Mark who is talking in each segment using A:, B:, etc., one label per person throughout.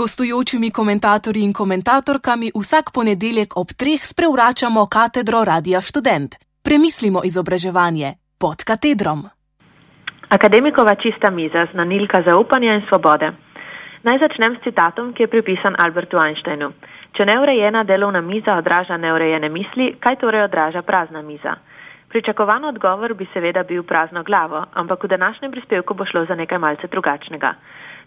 A: gostujočimi komentatorji in komentatorkami vsak ponedeljek ob treh sprevračamo katedro Radia Student. Premislimo izobraževanje pod katedrom.
B: Akademikova čista miza, znanilka zaupanja in svobode. Naj začnem s citatom, ki je pripisan Albertu Einsteinu. Če neurejena delovna miza odraža neurejene misli, kaj torej odraža prazna miza? Pričakovan odgovor bi seveda bil prazno glavo, ampak v današnjem prispevku bo šlo za nekaj malce drugačnega.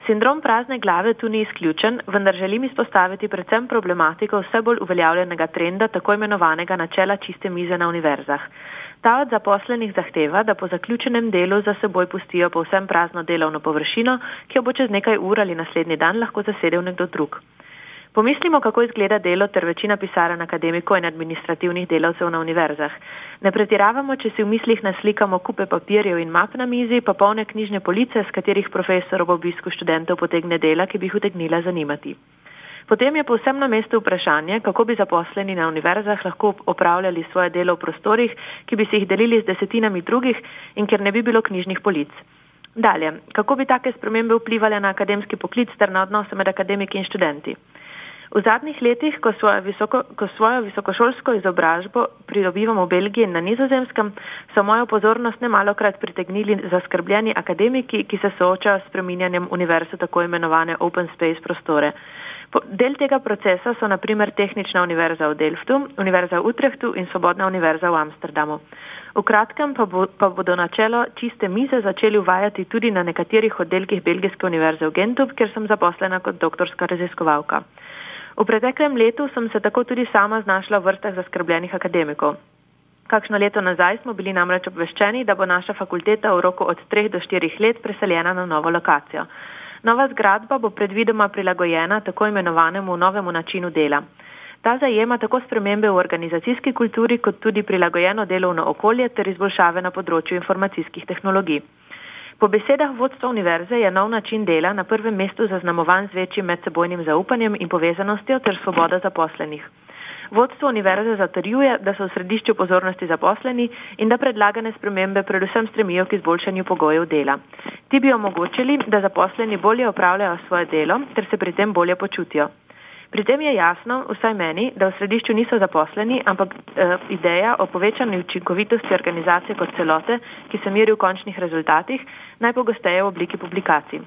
B: Sindrom prazne glave tu ni izključen, vendar želim izpostaviti predvsem problematiko vse bolj uveljavljenega trenda tako imenovanega načela čiste mize na univerzah. Ta od zaposlenih zahteva, da po zaključenem delu za seboj pustijo povsem prazno delovno površino, ki jo bo čez nekaj ur ali naslednji dan lahko zasedel nekdo drug. Pomislimo, kako izgleda delo ter večina pisaren akademikov in administrativnih delavcev na univerzah. Ne pretiravamo, če si v mislih naslikamo kupe papirjev in map na mizi, pa polne knjižne police, s katerih profesor ob obisku študentov potegne dela, ki bi jih utegnila zanimati. Potem je povsem na mestu vprašanje, kako bi zaposleni na univerzah lahko opravljali svoje delo v prostorih, ki bi si jih delili z desetinami drugih in ker ne bi bilo knjižnih polic. Dalje, kako bi take spremembe vplivali na akademski poklic ter na odnose med akademiki in študenti. V zadnjih letih, ko svojo, visoko, ko svojo visokošolsko izobražbo pridobivamo v Belgiji in na nizozemskem, so mojo pozornost nemalokrat pritegnili zaskrbljeni akademiki, ki se soočajo s preminjanjem univerze tako imenovane open space prostore. Del tega procesa so naprimer Tehnična univerza v Delftu, Univerza v Utrehtu in Svobodna univerza v Amsterdamu. V kratkem pa, bo, pa bodo načelo čiste mize začeli uvajati tudi na nekaterih oddelkih Belgijske univerze v Gentu, kjer sem zaposlena kot doktorska raziskovalka. V preteklem letu sem se tako tudi sama znašla v vrstah zaskrbljenih akademikov. Kakšno leto nazaj smo bili namreč obveščeni, da bo naša fakulteta v roku od 3 do 4 let preseljena na novo lokacijo. Nova zgradba bo predvidoma prilagojena tako imenovanemu novemu načinu dela. Ta zajema tako spremembe v organizacijski kulturi, kot tudi prilagojeno delovno okolje ter izboljšave na področju informacijskih tehnologij. Po besedah vodstva univerze je nov način dela na prvem mestu zaznamovan z večjim medsebojnim zaupanjem in povezanostjo ter svoboda zaposlenih. Vodstvo univerze zatrjuje, da so v središču pozornosti zaposleni in da predlagane spremembe predvsem stremijo k izboljšanju pogojev dela. Ti bi omogočili, da zaposleni bolje opravljajo svoje delo ter se pri tem bolje počutijo. Pri tem je jasno, vsaj meni, da v središču niso zaposleni, ampak e, ideja o povečani učinkovitosti organizacije kot celote, ki se meri v končnih rezultatih, najpogosteje v obliki publikacij.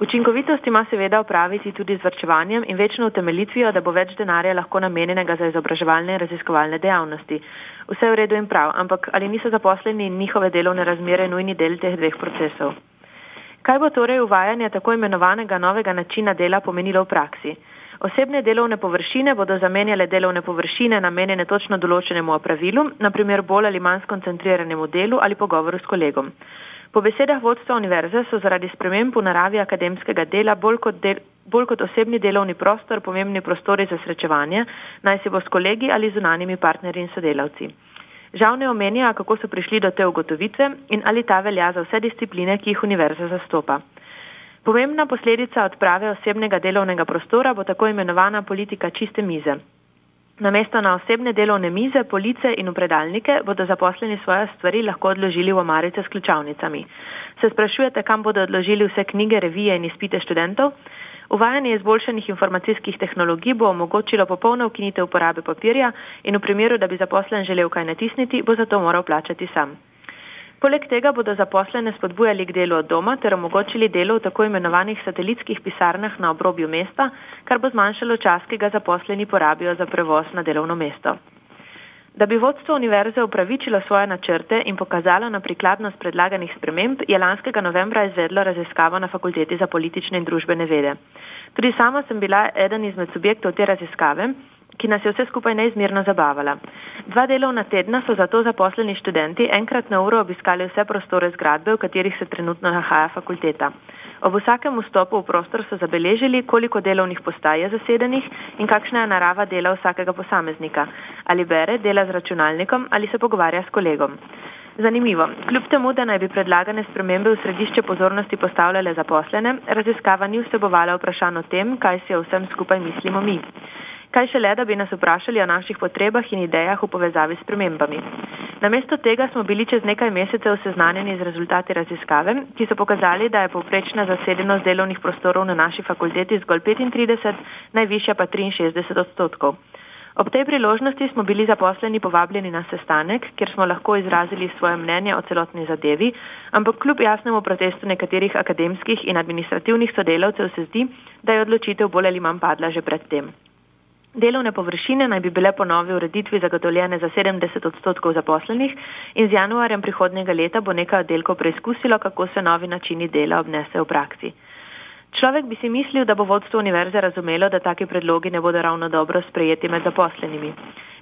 B: Učinkovitost ima seveda opraviti tudi z vrčevanjem in večno utemelitvijo, da bo več denarja lahko namenjenega za izobraževalne in raziskovalne dejavnosti. Vse je v redu in prav, ampak ali niso zaposleni in njihove delovne razmere nujni del teh dveh procesov? Kaj bo torej uvajanje tako imenovanega novega načina dela pomenilo v praksi? Osebne delovne površine bodo zamenjale delovne površine namenjene točno določenemu opravilu, naprimer bolj ali manj skoncentriranemu delu ali pogovoru s kolegom. Po besedah vodstva univerze so zaradi sprememb v naravi akademskega dela bolj kot, del, bolj kot osebni delovni prostor pomembni prostori za srečevanje, naj si bo s kolegi ali zunanimi partnerji in sodelavci. Žal ne omenja, kako so prišli do te ugotovitve in ali ta velja za vse discipline, ki jih univerza zastopa. Pomembna posledica odprave osebnega delovnega prostora bo tako imenovana politika čiste mize. Namesto na osebne delovne mize, police in upredalnike bodo zaposleni svoje stvari lahko odložili v omarice s ključavnicami. Se sprašujete, kam bodo odložili vse knjige, revije in izpite študentov? Uvajanje izboljšanih informacijskih tehnologij bo omogočilo popolno ukinitev uporabe papirja in v primeru, da bi zaposlen želel kaj natisniti, bo zato moral plačati sam. Poleg tega bodo zaposlene spodbujali k delu od doma ter omogočili delo v tako imenovanih satelitskih pisarnah na obrobju mesta, kar bo zmanjšalo čas, ki ga zaposleni porabijo za prevoz na delovno mesto. Da bi vodstvo univerze upravičilo svoje načrte in pokazalo na prikladnost predlaganih sprememb, je lanskega novembra izvedlo raziskavo na Fakulteti za politične in družbene vede. Tudi sama sem bila eden izmed subjektov te raziskave ki nas je vse skupaj neizmerno zabavala. Dva delovna tedna so zato zaposleni študenti enkrat na uro obiskali vse prostore zgradbe, v katerih se trenutno nahaja fakulteta. Ob vsakem vstopu v prostor so zabeležili, koliko delovnih postaj je zasedenih in kakšna je narava dela vsakega posameznika. Ali bere, dela z računalnikom ali se pogovarja s kolegom. Zanimivo. Kljub temu, da naj bi predlagane spremembe v središče pozornosti postavljale zaposlene, raziskava ni vsebovala vprašanj o tem, kaj si o vsem skupaj mislimo mi. Kaj šele, da bi nas vprašali o naših potrebah in idejah v povezavi s premembami. Namesto tega smo bili čez nekaj mesecev seznanjeni z rezultati raziskave, ki so pokazali, da je povprečna zasedenost delovnih prostorov na naši fakulteti zgolj 35, najvišja pa 63 odstotkov. Ob tej priložnosti smo bili zaposleni povabljeni na sestanek, kjer smo lahko izrazili svoje mnenje o celotni zadevi, ampak kljub jasnemu protestu nekaterih akademskih in administrativnih sodelavcev se zdi, da je odločitev bolj ali manj padla že predtem. Delovne površine naj bi bile po novi ureditvi zagotovljene za 70 odstotkov zaposlenih in z januarjem prihodnjega leta bo nekaj oddelkov preizkusilo, kako se novi načini dela obnesejo v praksi. Človek bi si mislil, da bo vodstvo univerze razumelo, da take predlogi ne bodo ravno dobro sprejeti med zaposlenimi.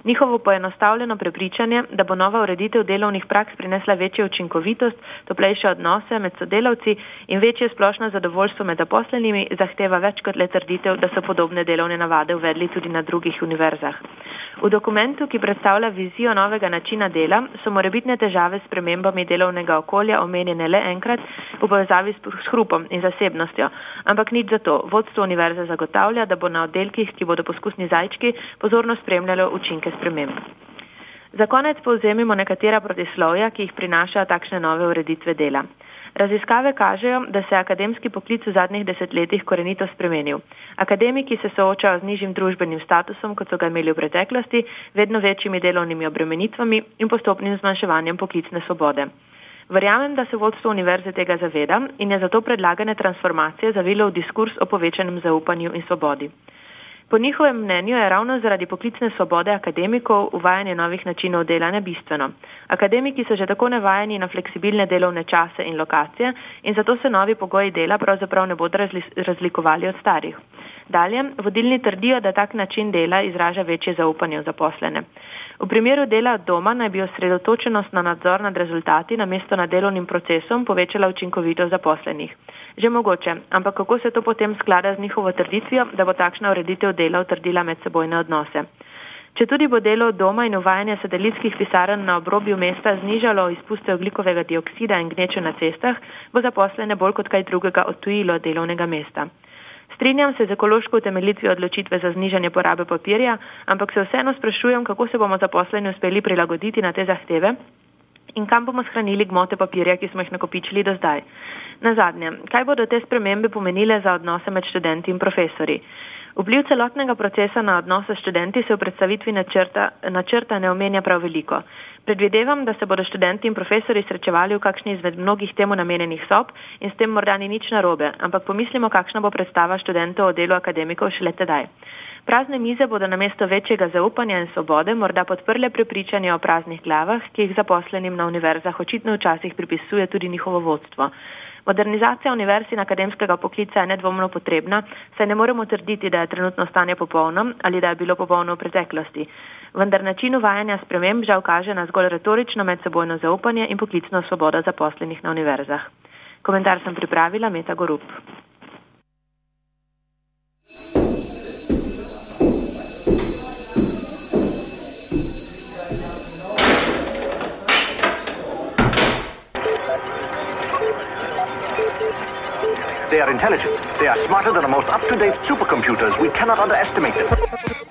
B: Njihovo poenostavljeno prepričanje, da bo nova ureditev delovnih praks prinesla večjo učinkovitost, toplejše odnose med sodelavci in večje splošno zadovoljstvo med zaposlenimi, zahteva več kot le trditev, da so podobne delovne navade uvedli tudi na drugih univerzah. V dokumentu, ki predstavlja vizijo novega načina dela, so morebitne težave s premembami delovnega okolja omenjene le enkrat v povezavi s hrupom in zasebnostjo, ampak nič za to. Vodstvo univerze zagotavlja, da bo na oddelkih, ki bodo poskusni zajčki, pozorno spremljalo učinke sprememb. Za konec povzemimo nekatera protislovja, ki jih prinašajo takšne nove ureditve dela. Raziskave kažejo, da se je akademski poklic v zadnjih desetletjih korenito spremenil. Akademiki se soočajo z nižjim družbenim statusom, kot so ga imeli v preteklosti, vedno večjimi delovnimi obremenitvami in postopnim zmanjševanjem poklicne svobode. Verjamem, da se vodstvo univerze tega zaveda in je zato predlagane transformacije zavilo v diskurs o povečanem zaupanju in svobodi. Po njihovem mnenju je ravno zaradi poklicne svobode akademikov uvajanje novih načinov delanja bistveno. Akademiki so že tako navajeni na fleksibilne delovne čase in lokacije in zato se novi pogoji dela pravzaprav ne bodo razlikovali od starih. Dalje, vodilni trdijo, da tak način dela izraža večje zaupanje v zaposlene. V primeru dela od doma naj bi osredotočenost na nadzor nad rezultati namesto nad delovnim procesom povečala učinkovitost zaposlenih. Že mogoče, ampak kako se to potem sklada z njihovo trditvijo, da bo takšna ureditev dela utrdila medsebojne odnose? Če tudi bo delo od doma in uvajanje satelitskih pisarn na obrobju mesta znižalo izpuste oglikovega dioksida in gneče na cestah, bo zaposlene bolj kot kaj drugega odtujilo delovnega mesta. Strinjam se z ekološko utemeljitvijo odločitve za znižanje porabe papirja, ampak se vseeno sprašujem, kako se bomo zaposleni uspeli prilagoditi na te zahteve in kam bomo shranili gmote papirja, ki smo jih nakopičili do zdaj. Na zadnje, kaj bodo te spremembe pomenile za odnose med študenti in profesori? Vpliv celotnega procesa na odnose s študenti se v predstavitvi načrta, načrta ne omenja prav veliko. Predvidevam, da se bodo študenti in profesori srečevali v kakšni izmed mnogih temu namenjenih sob in s tem morda ni nič narobe, ampak pomislimo, kakšna bo predstava študentov o delu akademikov šele tedaj. Prazne mize bodo namesto večjega zaupanja in svobode morda podprle prepričanje o praznih glavah, ki jih zaposlenim na univerzah očitno včasih pripisuje tudi njihovo vodstvo. Modernizacija univerz in akademskega poklica je nedvomno potrebna, saj ne moremo trditi, da je trenutno stanje popolno ali da je bilo popolno v preteklosti. Vendar način uvajanja sprememb žal kaže na zgolj retorično medsebojno zaupanje in poklicno svobodo zaposlenih na univerzah. Komentar sem pripravila Meta Gorup.
C: Intelligent. They are smarter than the most up-to-date supercomputers. We cannot underestimate them.